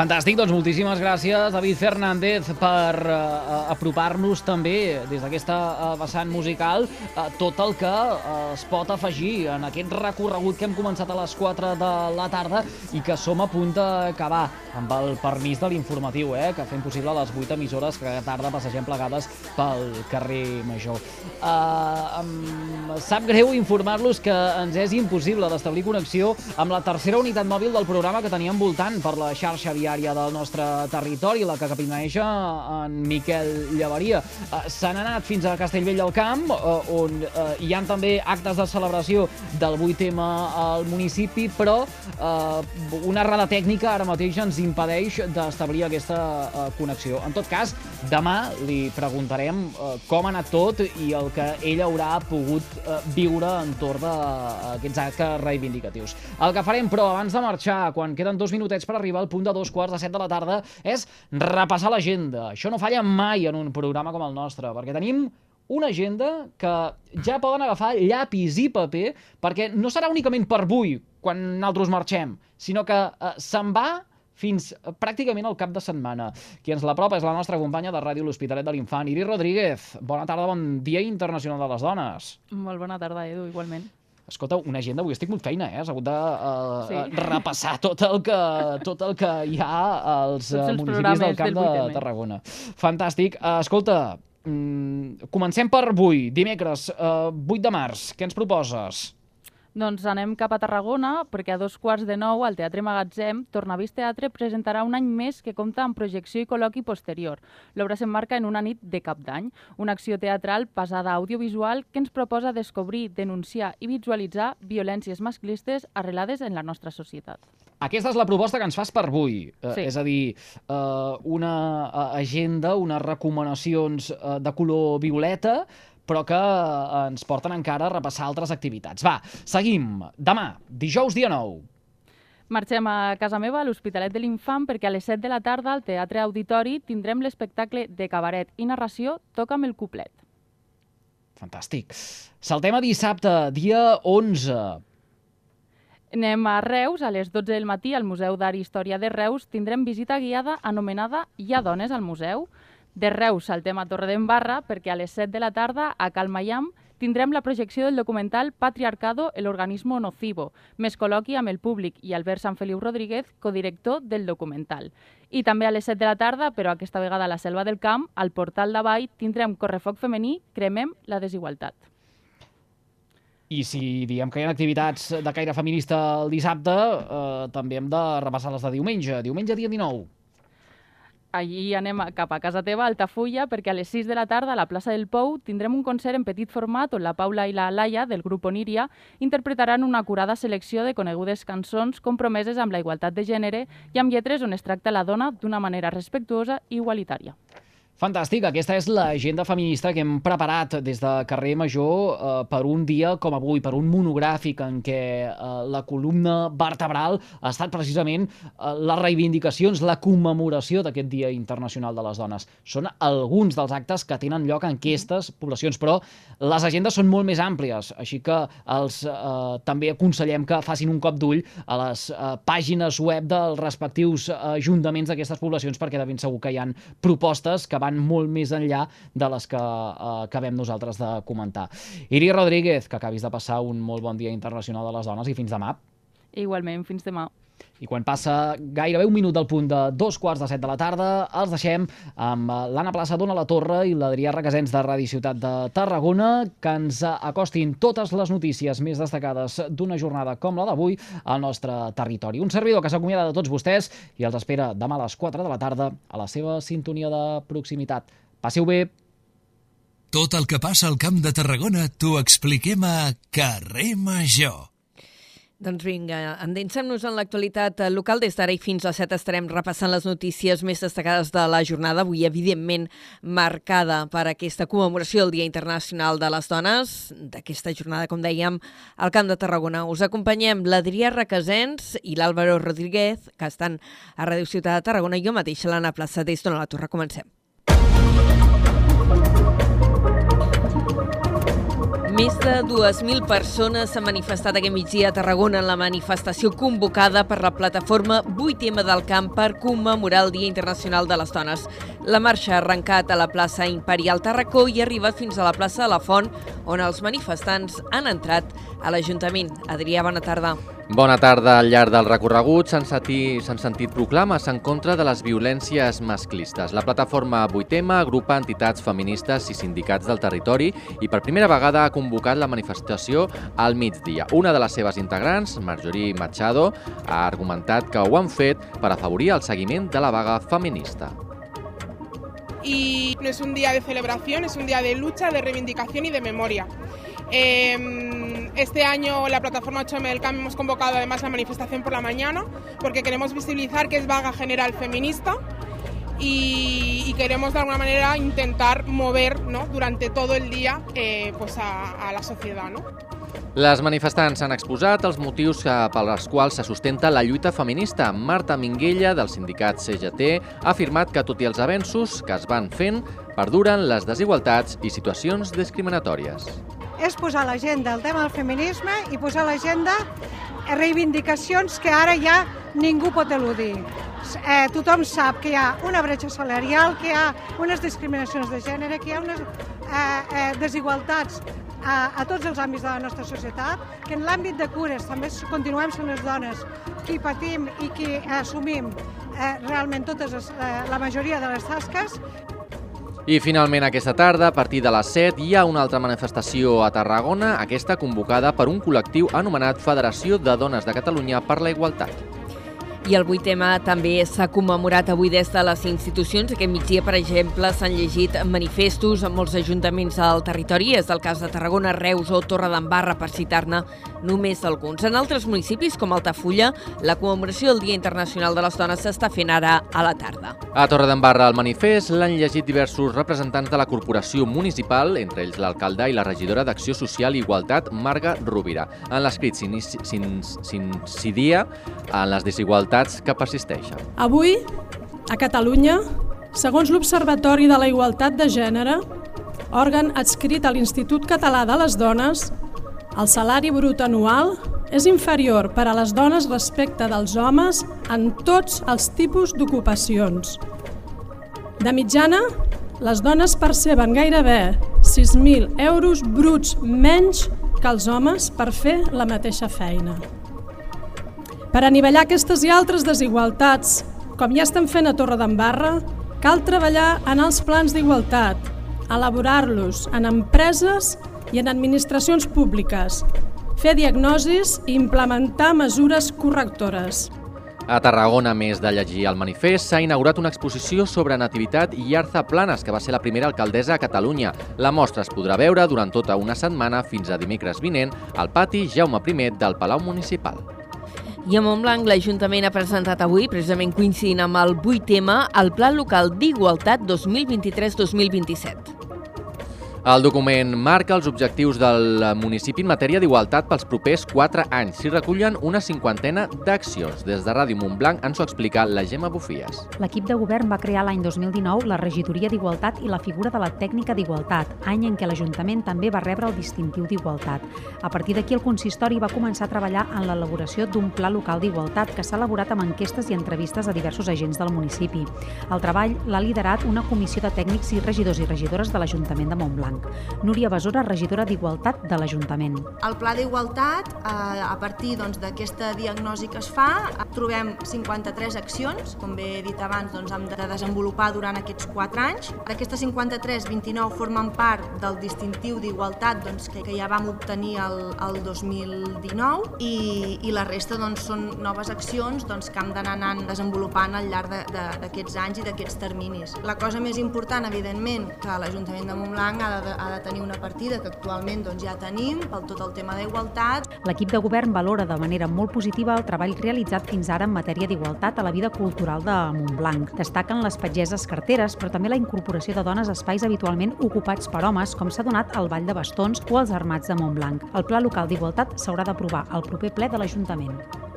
Fantàstic, doncs moltíssimes gràcies, David Fernández, per uh, apropar-nos també des d'aquesta uh, vessant musical uh, tot el que uh, es pot afegir en aquest recorregut que hem començat a les 4 de la tarda i que som a punt d'acabar amb el permís de l'informatiu, eh, que fem possible les 8 emissores que cada tarda passegem plegades pel carrer Major. Uh, em sap greu informar-los que ens és impossible d'establir connexió amb la tercera unitat mòbil del programa que teníem voltant per la xarxa viària del nostre territori, la que capineja en Miquel Llevaria. Uh, S'han anat fins a Castellvell del Camp, uh, on hi han també actes de celebració del 8M al municipi, però una errada tècnica ara mateix ens impedeix d'establir aquesta connexió. En tot cas, demà li preguntarem uh, com ha anat tot i el que ell haurà pogut uh, viure entorn d'aquests actes reivindicatius. El que farem, però, abans de marxar, quan queden dos minutets per arribar al punt de dos quarts de set de la tarda, és repassar l'agenda. Això no falla mai en un programa com el nostre, perquè tenim una agenda que ja poden agafar llapis i paper, perquè no serà únicament per avui, quan nosaltres marxem, sinó que eh, se'n va fins eh, pràcticament al cap de setmana. Qui ens la prova és la nostra companya de ràdio L'Hospitalet de l'Infant, Iris Rodríguez. Bona tarda, bon dia internacional de les dones. Molt bona tarda, Edu, igualment. Escolta, una agenda, avui estic molt feina, eh? Has hagut de uh, Sí. repassar tot el, que, tot el que hi ha als Tots uh, els municipis del Camp del de 8M. Tarragona. Fantàstic. Uh, escolta, mm, comencem per avui, dimecres, uh, 8 de març. Què ens proposes? Doncs anem cap a Tarragona, perquè a dos quarts de nou al Teatre Magatzem, Tornavís Teatre presentarà un any més que compta amb projecció i col·loqui posterior. L'obra s'emmarca en una nit de cap d'any, una acció teatral basada audiovisual que ens proposa descobrir, denunciar i visualitzar violències masclistes arrelades en la nostra societat. Aquesta és la proposta que ens fas per avui. Eh, Sí. És a dir, eh, una eh, agenda, unes recomanacions eh, de color violeta, però que eh, ens porten encara a repassar altres activitats. Va, seguim. Demà, dijous dia 9, Marxem a casa meva, a l'Hospitalet de l'Infant, perquè a les 7 de la tarda al Teatre Auditori tindrem l'espectacle de cabaret i narració Toca'm el cuplet. Fantàstic. Saltem a dissabte, dia 11. Anem a Reus, a les 12 del matí, al Museu d'Art i Història de Reus, tindrem visita guiada anomenada Hi ha dones al museu. De Reus saltem a Torredembarra perquè a les 7 de la tarda, a Calmayam, tindrem la projecció del documental Patriarcado, el organismo nocivo, més col·loqui amb el públic i Albert Sanfeliu Rodríguez, codirector del documental. I també a les 7 de la tarda, però aquesta vegada a la Selva del Camp, al portal d'Avall, tindrem correfoc femení, cremem la desigualtat. I si diem que hi ha activitats de caire feminista el dissabte, eh, també hem de repassar les de diumenge. Diumenge, dia 19. Allí anem cap a casa teva, Altafulla, perquè a les 6 de la tarda a la plaça del Pou tindrem un concert en petit format on la Paula i la Laia, del grup Oníria, interpretaran una acurada selecció de conegudes cançons compromeses amb la igualtat de gènere i amb lletres on es tracta la dona d'una manera respectuosa i igualitària. Fantàstic, aquesta és l'agenda feminista que hem preparat des de Carrer Major eh, per un dia com avui, per un monogràfic en què eh, la columna vertebral ha estat precisament eh, les reivindicacions, la commemoració d'aquest Dia Internacional de les Dones. Són alguns dels actes que tenen lloc en aquestes poblacions, però les agendes són molt més àmplies, així que els eh, també aconsellem que facin un cop d'ull a les eh, pàgines web dels respectius ajuntaments d'aquestes poblacions perquè de ben segur que hi han propostes que van molt més enllà de les que eh, acabem nosaltres de comentar. Iri Rodríguez, que acabis de passar un molt bon dia internacional de les dones i fins demà. Igualment, fins demà. I quan passa gairebé un minut del punt de dos quarts de set de la tarda, els deixem amb eh, l'Anna Plaça Dona la Torre i l'Adrià Requesens de Ràdio Ciutat de Tarragona, que ens acostin totes les notícies més destacades d'una jornada com la d'avui al nostre territori. Un servidor que s'acomiada de tots vostès i els espera demà a les 4 de la tarda a la seva sintonia de proximitat. Passeu bé! Tot el que passa al Camp de Tarragona t'ho expliquem a Carrer Major. Doncs vinga, endinsem-nos en l'actualitat local. Des d'ara i fins a 7 estarem repassant les notícies més destacades de la jornada, avui evidentment marcada per aquesta commemoració del Dia Internacional de les Dones, d'aquesta jornada, com dèiem, al Camp de Tarragona. Us acompanyem l'Adrià Requesens i l'Àlvaro Rodríguez, que estan a Ràdio Ciutat de Tarragona, i jo mateixa, l'Anna Plaça, des d'on la Torre. Comencem. Més de 2.000 persones s'han manifestat aquest migdia a Tarragona en la manifestació convocada per la plataforma 8M del Camp per commemorar el Dia Internacional de les Dones. La marxa ha arrencat a la plaça Imperial Tarracó i ha arribat fins a la plaça de la Font, on els manifestants han entrat a l'Ajuntament. Adrià, bona tarda. Bona tarda. Al llarg del recorregut s'han sentit, sentit proclames en contra de les violències masclistes. La plataforma 8M agrupa entitats feministes i sindicats del territori i per primera vegada ha convocat la manifestació al migdia. Una de les seves integrants, Marjorie Machado, ha argumentat que ho han fet per afavorir el seguiment de la vaga feminista. Y no es un día de celebración, es un día de lucha, de reivindicación y de memoria. Eh, este año la plataforma 8M del CAM hemos convocado además la manifestación por la mañana porque queremos visibilizar que es vaga general feminista y, y queremos de alguna manera intentar mover ¿no? durante todo el día eh, pues a, a la sociedad. ¿no? Les manifestants han exposat els motius que- pels quals se sustenta la lluita feminista. Marta Minguella, del sindicat CGT, ha afirmat que, tot i els avenços que es van fent, perduren les desigualtats i situacions discriminatòries. és posar a l'agenda el tema del feminisme i posar a l'agenda reivindicacions que ara ja ningú pot eludir. Eh, tothom sap que hi ha una bretxa salarial, que hi ha unes discriminacions de gènere, que hi ha unes eh, eh, desigualtats a, a tots els àmbits de la nostra societat, que en l'àmbit de cures també continuem sent les dones qui patim i qui assumim eh, realment totes les, eh, la majoria de les tasques I finalment aquesta tarda, a partir de les 7, hi ha una altra manifestació a Tarragona, aquesta convocada per un col·lectiu anomenat Federació de Dones de Catalunya per la Igualtat. I el 8 tema també s'ha commemorat avui des de les institucions. Aquest migdia, per exemple, s'han llegit manifestos en molts ajuntaments del territori. És el cas de Tarragona, Reus o Torre d'Embarra, per citar-ne només alguns. En altres municipis, com Altafulla, la commemoració del Dia Internacional de les Dones s'està fent ara a la tarda. A Torre d'Embarra, el manifest l'han llegit diversos representants de la corporació municipal, entre ells l'alcalde i la regidora d'Acció Social i Igualtat, Marga Rovira. En l'escrit s'incidia en les desigualtats que persisteixen. Avui, a Catalunya, segons l'Observatori de la Igualtat de Gènere, òrgan adscrit a l'Institut Català de les Dones, el salari brut anual és inferior per a les dones respecte dels homes en tots els tipus d'ocupacions. De mitjana, les dones perceben gairebé 6.000 euros bruts menys que els homes per fer la mateixa feina. Per anivellar aquestes i altres desigualtats, com ja estem fent a Torre d'Embarra, cal treballar en els plans d'igualtat, elaborar-los en empreses i en administracions públiques, fer diagnosis i implementar mesures correctores. A Tarragona, a més de llegir el manifest, s'ha inaugurat una exposició sobre Nativitat i Arza Planes, que va ser la primera alcaldessa a Catalunya. La mostra es podrà veure durant tota una setmana fins a dimecres vinent al pati Jaume I del Palau Municipal. I a Montblanc l'Ajuntament ha presentat avui, precisament coincidint amb el 8M, el Pla Local d'Igualtat 2023-2027. El document marca els objectius del municipi en matèria d'igualtat pels propers 4 anys. S'hi recullen una cinquantena d'accions. Des de Ràdio Montblanc ens ho explica la Gemma Bufies. L'equip de govern va crear l'any 2019 la Regidoria d'Igualtat i la figura de la tècnica d'igualtat, any en què l'Ajuntament també va rebre el distintiu d'igualtat. A partir d'aquí el consistori va començar a treballar en l'elaboració d'un pla local d'igualtat que s'ha elaborat amb enquestes i entrevistes a diversos agents del municipi. El treball l'ha liderat una comissió de tècnics i regidors i regidores de l'Ajuntament de Montblanc. Núria Besora, regidora d'Igualtat de l'Ajuntament. El pla d'igualtat, eh, a partir doncs, d'aquesta doncs, diagnosi que es fa, trobem 53 accions, com bé he dit abans, doncs, hem de desenvolupar durant aquests 4 anys. D'aquestes 53, 29 formen part del distintiu d'igualtat doncs, que, que ja vam obtenir el, el 2019 i, i la resta doncs, són noves accions doncs, que hem d'anar desenvolupant al llarg d'aquests anys i d'aquests terminis. La cosa més important, evidentment, que l'Ajuntament de Montblanc ha de de, ha de tenir una partida que actualment doncs, ja tenim pel tot el tema d'igualtat. L'equip de govern valora de manera molt positiva el treball realitzat fins ara en matèria d'igualtat a la vida cultural de Montblanc. Destaquen les pageses carteres, però també la incorporació de dones a espais habitualment ocupats per homes, com s'ha donat al Vall de Bastons o als Armats de Montblanc. El Pla Local d'Igualtat s'haurà d'aprovar al proper ple de l'Ajuntament.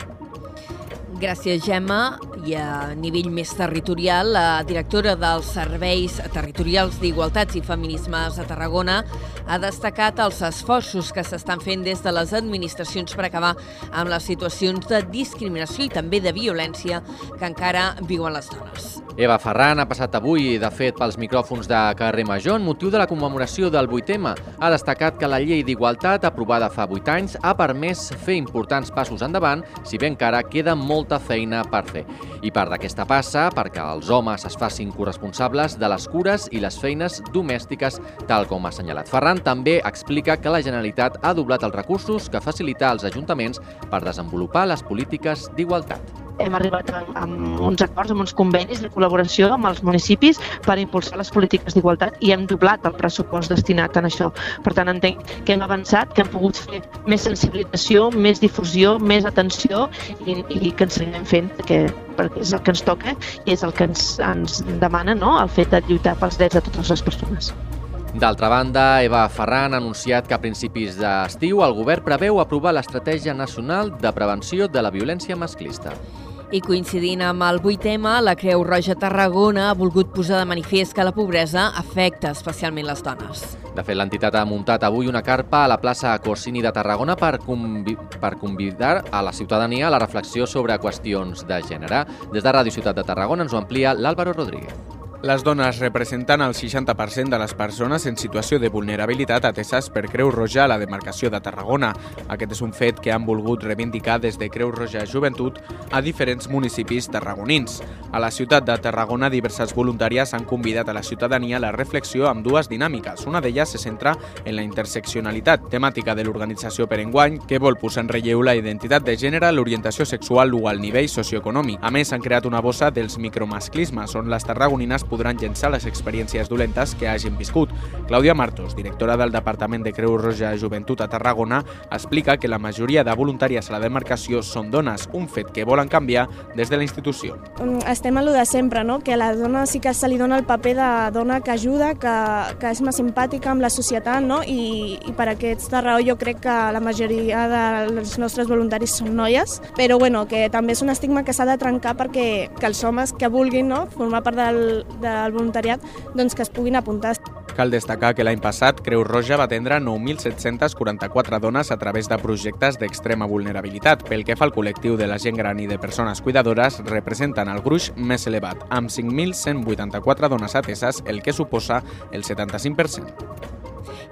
Gràcies, Gemma. I a nivell més territorial, la directora dels Serveis Territorials d'Igualtats i Feminismes a Tarragona ha destacat els esforços que s'estan fent des de les administracions per acabar amb les situacions de discriminació i també de violència que encara viuen les dones. Eva Ferran ha passat avui, de fet, pels micròfons de Carrer Major en motiu de la commemoració del 8M. Ha destacat que la llei d'igualtat, aprovada fa 8 anys, ha permès fer importants passos endavant, si bé encara queda molta feina per fer. I part d'aquesta passa perquè els homes es facin corresponsables de les cures i les feines domèstiques, tal com ha assenyalat. Ferran també explica que la Generalitat ha doblat els recursos que facilita als ajuntaments per desenvolupar les polítiques d'igualtat hem arribat a, a uns acords, amb uns convenis de col·laboració amb els municipis per impulsar les polítiques d'igualtat i hem doblat el pressupost destinat a això. Per tant, entenc que hem avançat, que hem pogut fer més sensibilització, més difusió, més atenció i, i que ens seguirem fent, que, perquè és el que ens toca i és el que ens, ens demana no? el fet de lluitar pels drets de totes les persones. D'altra banda, Eva Ferran ha anunciat que a principis d'estiu el govern preveu aprovar l'Estratègia Nacional de Prevenció de la Violència Masclista. I coincidint amb el 8M, la Creu Roja Tarragona ha volgut posar de manifest que la pobresa afecta especialment les dones. De fet, l'entitat ha muntat avui una carpa a la plaça Corsini de Tarragona per, convi per convidar a la ciutadania a la reflexió sobre qüestions de gènere. Des de Ràdio Ciutat de Tarragona ens ho amplia l'Àlvaro Rodríguez. Les dones representen el 60% de les persones en situació de vulnerabilitat ateses per Creu Roja a la demarcació de Tarragona. Aquest és un fet que han volgut reivindicar des de Creu Roja Joventut a diferents municipis tarragonins. A la ciutat de Tarragona, diverses voluntàries han convidat a la ciutadania a la reflexió amb dues dinàmiques. Una d'elles se centra en la interseccionalitat, temàtica de l'organització per enguany, que vol posar en relleu la identitat de gènere, l'orientació sexual o el nivell socioeconòmic. A més, han creat una bossa dels micromasclismes, on les tarragonines podran llençar les experiències dolentes que hagin viscut. Clàudia Martos, directora del Departament de Creu Roja Joventut a Tarragona, explica que la majoria de voluntàries a la demarcació són dones, un fet que volen canviar des de la institució. Mm, Estem a lo de sempre, no? que a la dona sí que se li dona el paper de dona que ajuda, que, que és més simpàtica amb la societat, no? I, i per aquesta raó jo crec que la majoria dels nostres voluntaris són noies, però bueno, que també és un estigma que s'ha de trencar perquè que els homes que vulguin no? formar part del, del voluntariat doncs que es puguin apuntar. Cal destacar que l'any passat Creu Roja va atendre 9.744 dones a través de projectes d'extrema vulnerabilitat. Pel que fa al col·lectiu de la gent gran i de persones cuidadores, representen el gruix més elevat, amb 5.184 dones ateses, el que suposa el 75%.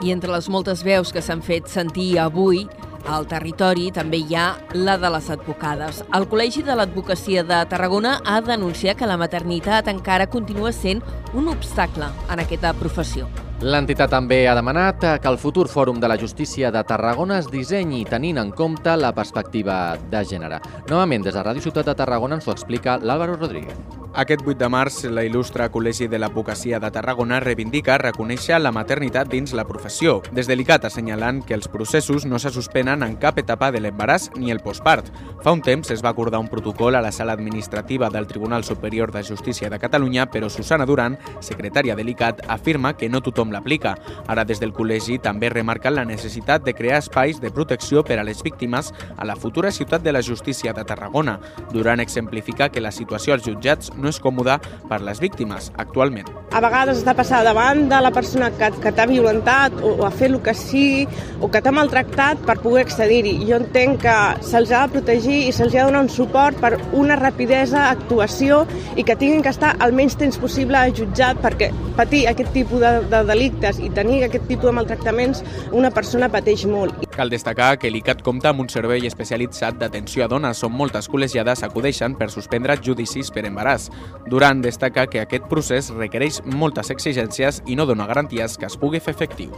I entre les moltes veus que s'han fet sentir avui, al territori també hi ha la de les advocades. El Col·legi de l'Advocacia de Tarragona ha denunciat que la maternitat encara continua sent un obstacle en aquesta professió. L'entitat també ha demanat que el futur Fòrum de la Justícia de Tarragona es dissenyi tenint en compte la perspectiva de gènere. Novament, des de Ràdio Ciutat de Tarragona ens ho explica l'Àlvaro Rodríguez. Aquest 8 de març, la il·lustre Col·legi de l'Advocacia de Tarragona reivindica reconèixer la maternitat dins la professió. Des de l'ICAT assenyalant que els processos no se suspenen en cap etapa de l'embaràs ni el postpart. Fa un temps es va acordar un protocol a la sala administrativa del Tribunal Superior de Justícia de Catalunya, però Susana Duran, secretària de l'ICAT, afirma que no tothom l'aplica. Ara, des del col·legi, també remarquen la necessitat de crear espais de protecció per a les víctimes a la futura ciutat de la justícia de Tarragona. Duran exemplifica que la situació als jutjats no és còmoda per les víctimes actualment. A vegades està passar davant de la persona que, que t'ha violentat o, o ha fet el que sigui o que t'ha maltractat per poder accedir-hi. Jo entenc que se'ls ha de protegir i se'ls ha de donar un suport per una rapidesa, actuació i que tinguin que estar el menys temps possible jutjat perquè patir aquest tipus de, de delictes i tenir aquest tipus de maltractaments una persona pateix molt. Cal destacar que l'ICAT compta amb un servei especialitzat d'atenció a dones on moltes col·legiades acudeixen per suspendre judicis per embaràs. Duran destaca que aquest procés requereix moltes exigències i no dona garanties que es pugui fer efectiu.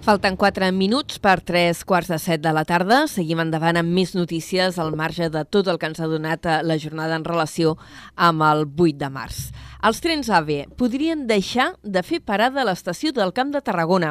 Falten 4 minuts per 3 quarts de 7 de la tarda. Seguim endavant amb més notícies al marge de tot el que ens ha donat eh, la jornada en relació amb el 8 de març. Els trens AVE podrien deixar de fer parada a l'estació del Camp de Tarragona.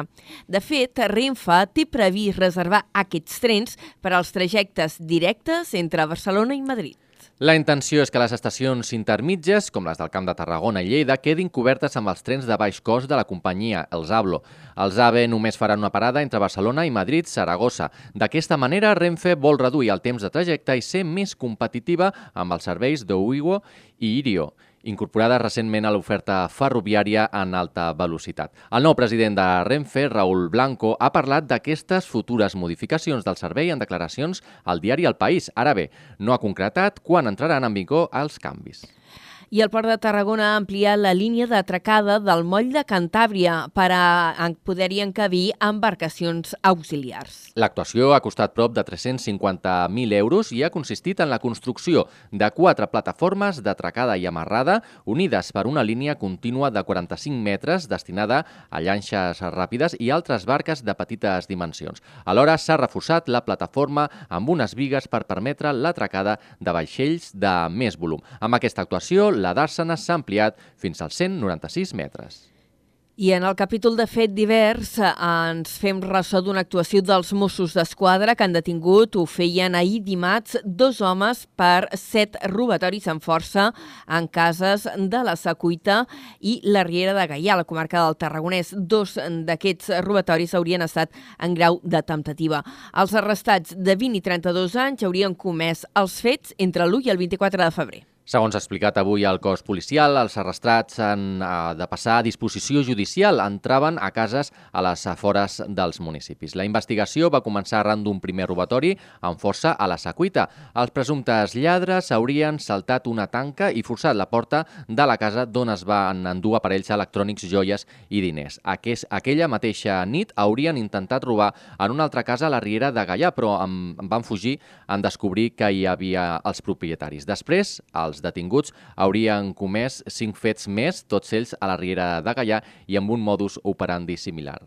De fet, Renfe té previst reservar aquests trens per als trajectes directes entre Barcelona i Madrid. La intenció és que les estacions intermitges, com les del Camp de Tarragona i Lleida, quedin cobertes amb els trens de baix cost de la companyia, els ABLO. Els AVE només faran una parada entre Barcelona i Madrid-Saragossa. D'aquesta manera, Renfe vol reduir el temps de trajecte i ser més competitiva amb els serveis d'Uigo i Irio incorporada recentment a l'oferta ferroviària en alta velocitat. El nou president de Renfe, Raül Blanco, ha parlat d'aquestes futures modificacions del servei en declaracions al diari El País. Ara bé, no ha concretat quan entraran en vigor els canvis i el Port de Tarragona ha ampliat la línia d'atracada del moll de Cantàbria per a poder-hi encabir embarcacions auxiliars. L'actuació ha costat prop de 350.000 euros i ha consistit en la construcció de quatre plataformes d'atracada i amarrada unides per una línia contínua de 45 metres destinada a llanxes ràpides i altres barques de petites dimensions. Alhora s'ha reforçat la plataforma amb unes vigues per permetre l'atracada de vaixells de més volum. Amb aquesta actuació, la d'Àrsena s'ha ampliat fins als 196 metres. I en el capítol de fet divers eh, ens fem ressò d'una actuació dels Mossos d'Esquadra que han detingut, ho feien ahir dimarts, dos homes per set robatoris en força en cases de la Secuita i la Riera de Gaià, la comarca del Tarragonès. Dos d'aquests robatoris haurien estat en grau de temptativa. Els arrestats de 20 i 32 anys haurien comès els fets entre l'1 i el 24 de febrer. Segons ha explicat avui el cos policial, els arrestats han eh, de passar a disposició judicial. Entraven a cases a les afores dels municipis. La investigació va començar arran d'un primer robatori amb força a la Secuita. Els presumptes lladres haurien saltat una tanca i forçat la porta de la casa d'on es van endur aparells electrònics, joies i diners. Aquest, aquella mateixa nit haurien intentat robar en una altra casa a la Riera de Gaià, però en, en van fugir en descobrir que hi havia els propietaris. Després, els detinguts haurien comès cinc fets més, tots ells a la Riera de Gaià i amb un modus operandi similar.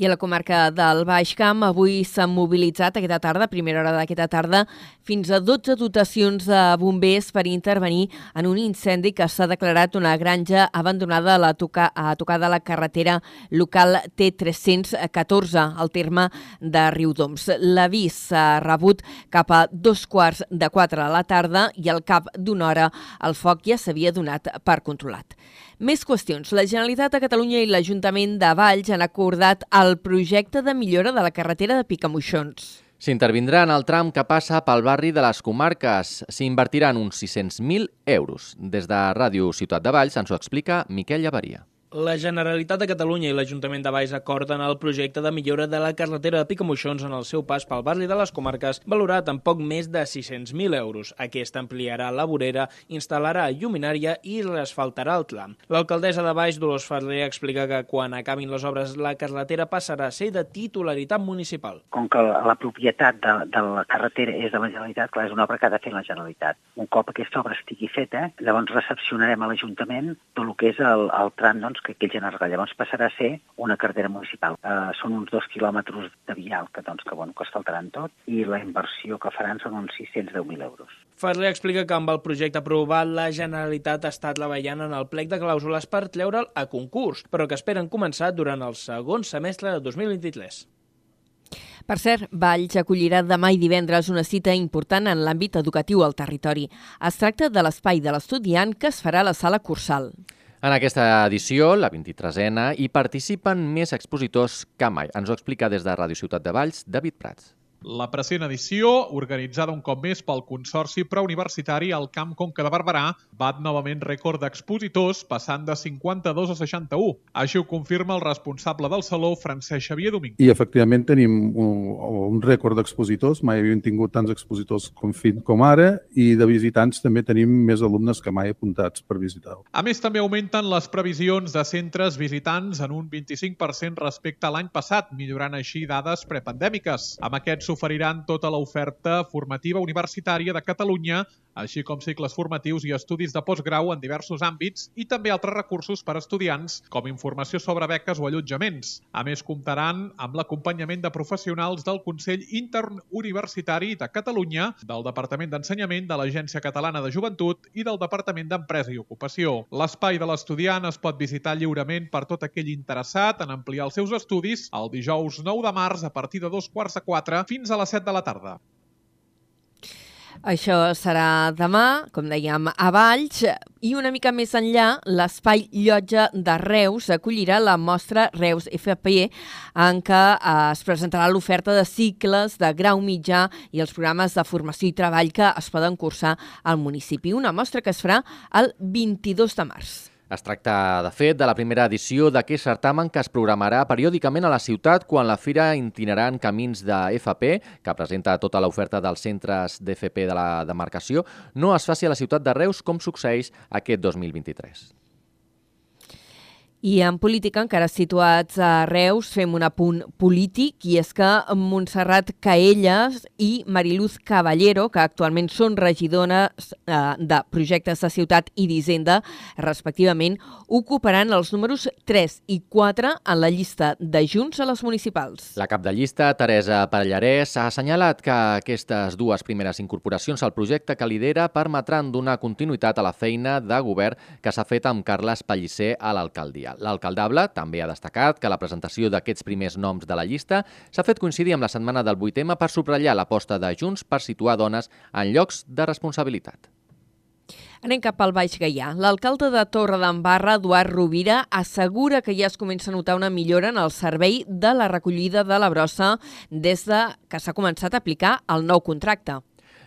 I a la comarca del Baix Camp avui s'han mobilitzat aquesta tarda, primera hora d'aquesta tarda, fins a 12 dotacions de bombers per intervenir en un incendi que s'ha declarat una granja abandonada a, la toca, a tocar de la carretera local T314 al terme de Riudoms. L'avís s'ha rebut cap a dos quarts de quatre a la tarda i al cap d'una hora el foc ja s'havia donat per controlat. Més qüestions. La Generalitat de Catalunya i l'Ajuntament de Valls han acordat el projecte de millora de la carretera de Picamoixons. S'intervindrà en el tram que passa pel barri de les comarques. S'invertiran uns 600.000 euros. Des de Ràdio Ciutat de Valls ens ho explica Miquel Llavaria. La Generalitat de Catalunya i l'Ajuntament de Baix acorden el projecte de millora de la carretera de Picamoixons en el seu pas pel barri de les comarques, valorat en poc més de 600.000 euros. Aquesta ampliarà la vorera, instal·larà lluminària i reasfaltarà el tram. L'alcaldessa de Baix, Dolors Ferrer, explica que quan acabin les obres la carretera passarà a ser de titularitat municipal. Com que la propietat de, de la carretera és de la Generalitat, clar, és una obra que ha de fer la Generalitat. Un cop aquesta obra estigui feta, llavors recepcionarem a l'Ajuntament tot el que és el, el tram doncs, que aquell general llavors passarà a ser una carretera municipal. Uh, són uns dos quilòmetres de vial que, doncs, que, bueno, que es faltaran tot i la inversió que faran són uns 610.000 euros. Ferrer explica que amb el projecte aprovat la Generalitat està treballant en el plec de clàusules per treure'l a concurs, però que esperen començar durant el segon semestre de 2023. Per cert, Valls acollirà demà i divendres una cita important en l'àmbit educatiu al territori. Es tracta de l'espai de l'estudiant que es farà a la sala Cursal. En aquesta edició, la 23a, hi participen més expositors que mai. Ens ho explica des de Ràdio Ciutat de Valls, David Prats. La present edició, organitzada un cop més pel Consorci Preuniversitari al Camp Conca de Barberà, bat novament rècord d'expositors, passant de 52 a 61. Així ho confirma el responsable del Saló, Francesc Xavier Domínguez. I efectivament tenim un, un rècord d'expositors, mai havíem tingut tants expositors com, fin, com ara, i de visitants també tenim més alumnes que mai apuntats per visitar. A més, també augmenten les previsions de centres visitants en un 25% respecte a l'any passat, millorant així dades prepandèmiques. Amb aquests s'oferiran tota l'oferta formativa universitària de Catalunya, així com cicles formatius i estudis de postgrau en diversos àmbits i també altres recursos per a estudiants, com informació sobre beques o allotjaments. A més, comptaran amb l'acompanyament de professionals del Consell Interuniversitari de Catalunya, del Departament d'Ensenyament de l'Agència Catalana de Joventut i del Departament d'Empresa i Ocupació. L'espai de l'estudiant es pot visitar lliurement per tot aquell interessat en ampliar els seus estudis el dijous 9 de març a partir de dos quarts de quatre fins a les 7 de la tarda. Això serà demà, com dèiem, a Valls, i una mica més enllà, l'Espai Llotja de Reus acollirà la mostra Reus FP, en què eh, es presentarà l'oferta de cicles de grau mitjà i els programes de formació i treball que es poden cursar al municipi. Una mostra que es farà el 22 de març. Es tracta, de fet, de la primera edició d'aquest certamen que es programarà periòdicament a la ciutat quan la fira itinerant Camins de FP, que presenta tota l'oferta dels centres d'FP de la demarcació, no es faci a la ciutat de Reus com succeeix aquest 2023. I en política, encara situats a Reus, fem un apunt polític i és que Montserrat Caelles i Mariluz Caballero, que actualment són regidores eh, de projectes de ciutat i d'Hisenda, respectivament, ocuparan els números 3 i 4 en la llista de Junts a les municipals. La cap de llista, Teresa Pallarès, ha assenyalat que aquestes dues primeres incorporacions al projecte que lidera permetran donar continuïtat a la feina de govern que s'ha fet amb Carles Pellicer a l'alcaldia. L'alcaldable també ha destacat que la presentació d'aquests primers noms de la llista s'ha fet coincidir amb la setmana del 8M per subratllar l'aposta de Junts per situar dones en llocs de responsabilitat. Anem cap al Baix Gaià. L'alcalde de Torre d'Embarra, Eduard Rovira, assegura que ja es comença a notar una millora en el servei de la recollida de la brossa des de que s'ha començat a aplicar el nou contracte.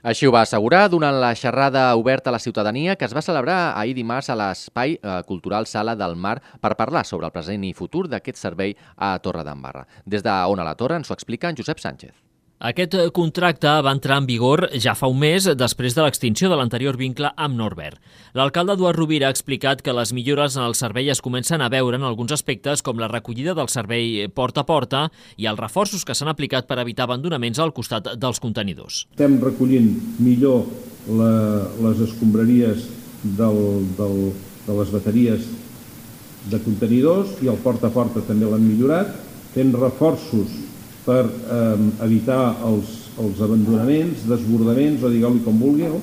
Així ho va assegurar durant la xerrada oberta a la ciutadania que es va celebrar ahir dimarts a l'Espai eh, Cultural Sala del Mar per parlar sobre el present i futur d'aquest servei a Torre d'Embarra. Des de On a la Torre ens ho explica en Josep Sánchez. Aquest contracte va entrar en vigor ja fa un mes després de l'extinció de l'anterior vincle amb Norbert. L'alcalde Eduard Rovira ha explicat que les millores en el servei es comencen a veure en alguns aspectes com la recollida del servei porta a porta i els reforços que s'han aplicat per evitar abandonaments al costat dels contenidors. Estem recollint millor la, les escombraries del, del, de les bateries de contenidors i el porta a porta també l'han millorat, fent reforços per eh, evitar els, els abandonaments, desbordaments o digueu-li com vulgueu.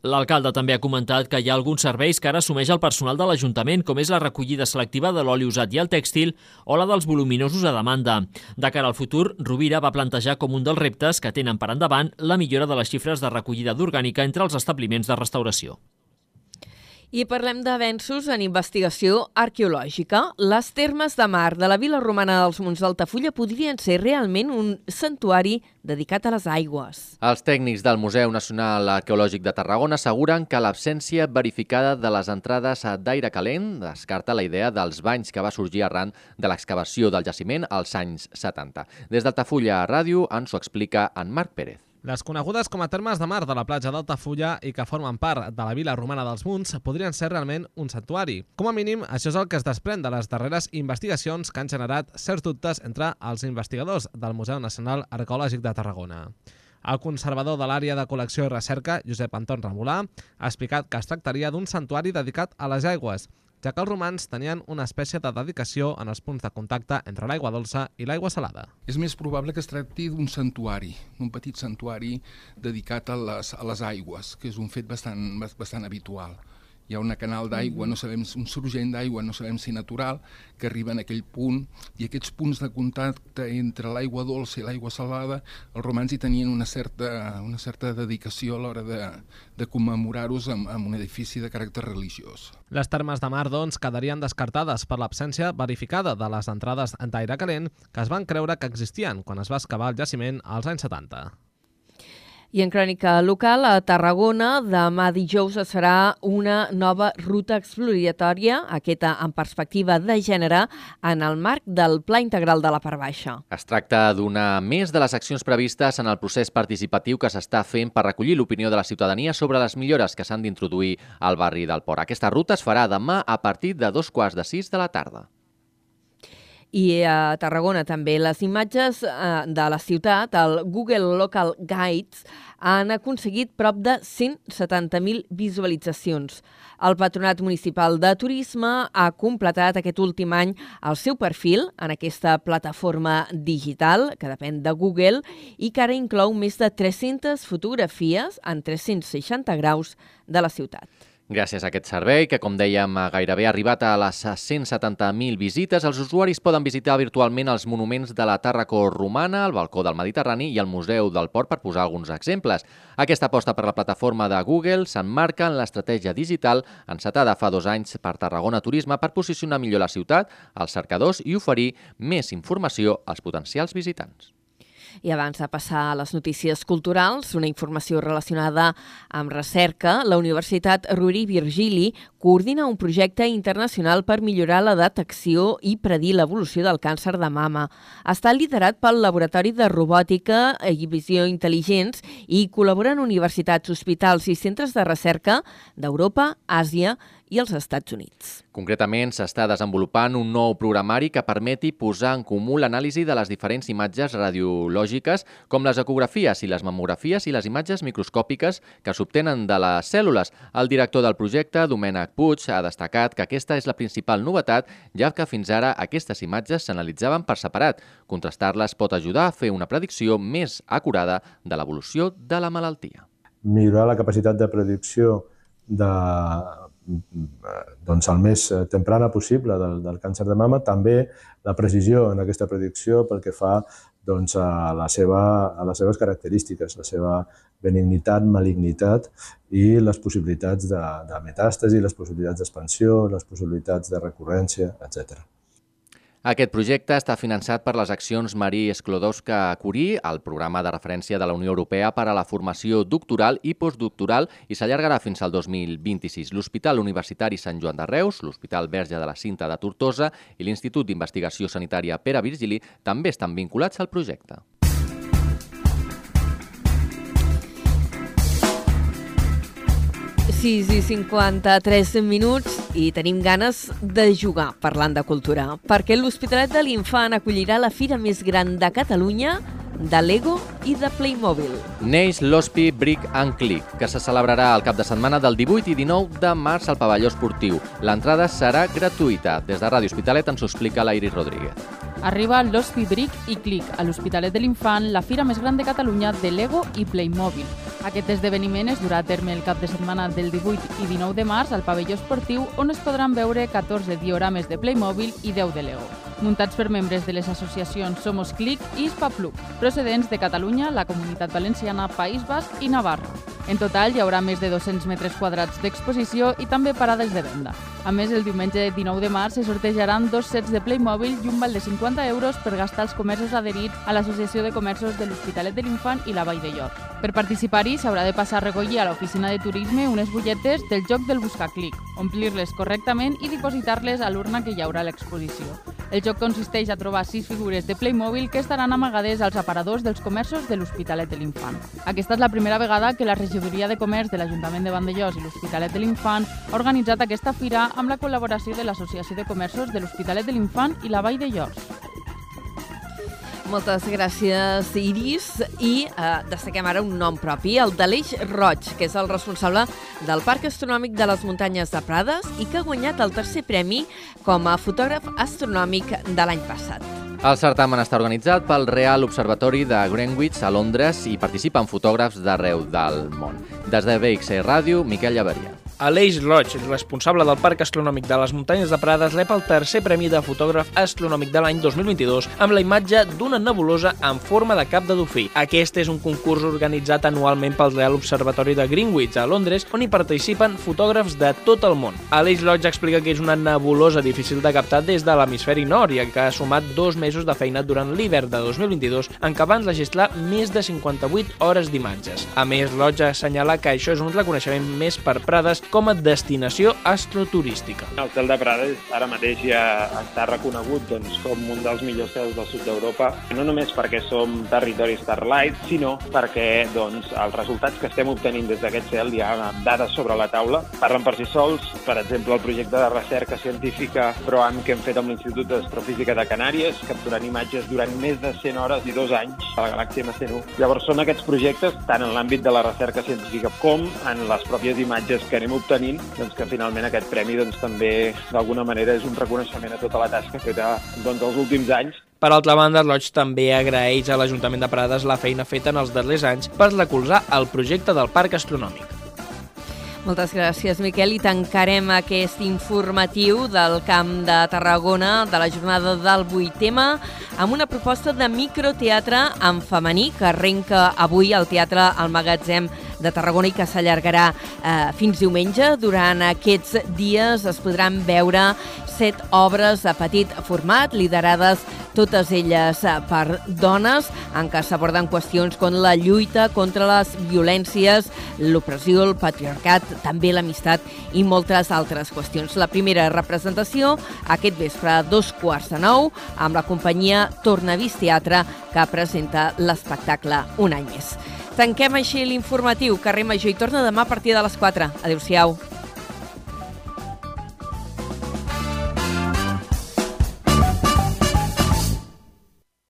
L'alcalde també ha comentat que hi ha alguns serveis que ara assumeix el personal de l'Ajuntament, com és la recollida selectiva de l'oli usat i el tèxtil o la dels voluminosos a demanda. De cara al futur, Rovira va plantejar com un dels reptes que tenen per endavant la millora de les xifres de recollida d'orgànica entre els establiments de restauració. I parlem d'avenços en investigació arqueològica. Les termes de mar de la vila romana dels Monts d'Altafulla podrien ser realment un santuari dedicat a les aigües. Els tècnics del Museu Nacional Arqueològic de Tarragona asseguren que l'absència verificada de les entrades d'aire calent descarta la idea dels banys que va sorgir arran de l'excavació del jaciment als anys 70. Des d'Altafulla Ràdio ens ho explica en Marc Pérez. Les conegudes com a termes de mar de la platja d'Altafulla i que formen part de la vila romana dels Munts podrien ser realment un santuari. Com a mínim, això és el que es desprèn de les darreres investigacions que han generat certs dubtes entre els investigadors del Museu Nacional Arqueològic de Tarragona. El conservador de l'àrea de col·lecció i recerca, Josep Anton Remolà, ha explicat que es tractaria d'un santuari dedicat a les aigües, ja que els romans tenien una espècie de dedicació en els punts de contacte entre l'aigua dolça i l'aigua salada. És més probable que es tracti d'un santuari, un petit santuari dedicat a les, a les aigües, que és un fet bastant, bastant habitual hi ha una canal d'aigua, no sabem, un sorgent d'aigua, no sabem si natural, que arriba en aquell punt, i aquests punts de contacte entre l'aigua dolça i l'aigua salada, els romans hi tenien una certa, una certa dedicació a l'hora de, de commemorar-los amb, amb un edifici de caràcter religiós. Les termes de mar, doncs, quedarien descartades per l'absència verificada de les entrades d'aire calent que es van creure que existien quan es va excavar el jaciment als anys 70. I en crònica local, a Tarragona, demà dijous es farà una nova ruta exploratòria, aquesta en perspectiva de gènere, en el marc del Pla Integral de la Part Baixa. Es tracta d'una més de les accions previstes en el procés participatiu que s'està fent per recollir l'opinió de la ciutadania sobre les millores que s'han d'introduir al barri del Port. Aquesta ruta es farà demà a partir de dos quarts de sis de la tarda. I a Tarragona també les imatges eh, de la ciutat, el Google Local Guides, han aconseguit prop de 170.000 visualitzacions. El Patronat Municipal de Turisme ha completat aquest últim any el seu perfil en aquesta plataforma digital que depèn de Google i que ara inclou més de 300 fotografies en 360 graus de la ciutat. Gràcies a aquest servei, que com dèiem gairebé ha arribat a les 170.000 visites, els usuaris poden visitar virtualment els monuments de la Tàrraco romana, el balcó del Mediterrani i el Museu del Port, per posar alguns exemples. Aquesta aposta per la plataforma de Google s'emmarca en l'estratègia digital encetada fa dos anys per Tarragona Turisme per posicionar millor la ciutat, als cercadors i oferir més informació als potencials visitants. I abans de passar a les notícies culturals, una informació relacionada amb recerca, la Universitat Rovira i Virgili coordina un projecte internacional per millorar la detecció i predir l'evolució del càncer de mama. Està liderat pel Laboratori de Robòtica i Visió Intel·ligents i col·laboren universitats, hospitals i centres de recerca d'Europa, Àsia els Estats Units. Concretament, s'està desenvolupant un nou programari que permeti posar en comú l'anàlisi de les diferents imatges radiològiques, com les ecografies i les mamografies i les imatges microscòpiques que s'obtenen de les cèl·lules. El director del projecte, Domènec Puig, ha destacat que aquesta és la principal novetat, ja que fins ara aquestes imatges s'analitzaven per separat. Contrastar-les pot ajudar a fer una predicció més acurada de l'evolució de la malaltia. Millorar la capacitat de predicció de doncs, el més eh, temprana possible del, del càncer de mama, també la precisió en aquesta predicció pel que fa doncs, a, la seva, a les seves característiques, la seva benignitat, malignitat i les possibilitats de, de metàstasi, les possibilitats d'expansió, les possibilitats de recurrència, etc. Aquest projecte està finançat per les accions Marie Sklodowska-Curie, el programa de referència de la Unió Europea per a la formació doctoral i postdoctoral i s'allargarà fins al 2026. L'Hospital Universitari Sant Joan de Reus, l'Hospital Verge de la Cinta de Tortosa i l'Institut d'Investigació Sanitària Pere Virgili també estan vinculats al projecte. 6 i 53 minuts i tenim ganes de jugar parlant de cultura, perquè l'Hospitalet de l'Infant acollirà la fira més gran de Catalunya de Lego i de Playmobil. Neix l'Hospi Brick and Click, que se celebrarà el cap de setmana del 18 i 19 de març al pavelló esportiu. L'entrada serà gratuïta. Des de Ràdio Hospitalet ens ho explica l'Iris Rodríguez. Arriba l'Hospi Brick i Click a l'Hospitalet de l'Infant, la fira més gran de Catalunya de Lego i Playmobil. Aquest esdeveniment es durà a terme el cap de setmana del 18 i 19 de març al pavelló esportiu on es podran veure 14 diorames de Playmobil i 10 de Lego, muntats per membres de les associacions Somos Click i Spaplug, procedents de Catalunya, la Comunitat Valenciana, País Basc i Navarra. En total hi haurà més de 200 metres quadrats d'exposició i també parades de venda. A més, el diumenge 19 de març se sortejaran dos sets de Playmobil i un val de 50 euros per gastar els comerços adherits a l'Associació de Comerços de l'Hospitalet de l'Infant i la Vall de Llor. Per participar-hi s'haurà de passar a recollir a l'oficina de turisme unes butlletes del joc del buscaclic, omplir-les correctament i dipositar-les a l'urna que hi haurà a l'exposició. El joc consisteix a trobar sis figures de Playmobil que estaran amagades als aparadors dels comerços de l'Hospitalet de l'Infant. Aquesta és la primera vegada que la Regidoria de Comerç de l'Ajuntament de Vandellós i l'Hospitalet de l'Infant ha organitzat aquesta fira amb la col·laboració de l'Associació de Comerços de l'Hospitalet de l'Infant i la Vall de Llors. Moltes gràcies, Iris. I eh, destaquem ara un nom propi, el d'Aleix Roig, que és el responsable del Parc Astronòmic de les Muntanyes de Prades i que ha guanyat el tercer premi com a fotògraf astronòmic de l'any passat. El certamen està organitzat pel Real Observatori de Greenwich a Londres i participen fotògrafs d'arreu del món. Des de BXC Ràdio, Miquel Llaveria. Aleix Roig, responsable del Parc Astronòmic de les Muntanyes de Prades, rep el tercer premi de fotògraf astronòmic de l'any 2022 amb la imatge d'una nebulosa en forma de cap de dofí. Aquest és un concurs organitzat anualment pel Real Observatori de Greenwich a Londres, on hi participen fotògrafs de tot el món. Aleix Roig explica que és una nebulosa difícil de captar des de l'hemisferi nord i que ha sumat dos mesos de feina durant l'hivern de 2022 en què van registrar més de 58 hores d'imatges. A més, Roig assenyala que això és un reconeixement més per Prades com a destinació astroturística. El cel de Prades ara mateix ja està reconegut doncs, com un dels millors cels del sud d'Europa, no només perquè som territori Starlight, sinó perquè doncs, els resultats que estem obtenint des d'aquest cel, hi ha dades sobre la taula, parlen per si sols, per exemple, el projecte de recerca científica PROAM que hem fet amb l'Institut d'Astrofísica de Canàries, capturant imatges durant més de 100 hores i dos anys a la galàxia MC1. Llavors són aquests projectes, tant en l'àmbit de la recerca científica com en les pròpies imatges que anem obtenint, doncs que finalment aquest premi doncs, també d'alguna manera és un reconeixement a tota la tasca feta doncs, els últims anys per altra banda, Roig també agraeix a l'Ajuntament de Prades la feina feta en els darrers anys per recolzar el projecte del Parc Astronòmic. Moltes gràcies, Miquel. I tancarem aquest informatiu del Camp de Tarragona de la jornada del 8M amb una proposta de microteatre en femení que arrenca avui al Teatre al Magatzem de Tarragona i que s'allargarà eh, fins diumenge. Durant aquests dies es podran veure set obres de petit format liderades totes elles eh, per dones, en què s'aborden qüestions com la lluita contra les violències, l'opressió, el patriarcat, també l'amistat i moltes altres qüestions. La primera representació aquest vespre a dos quarts de nou amb la companyia Tornavís Teatre que presenta l'espectacle un any més. Tanquem així l'informatiu. Carrer Major i torna demà a partir de les 4. Adéu-siau.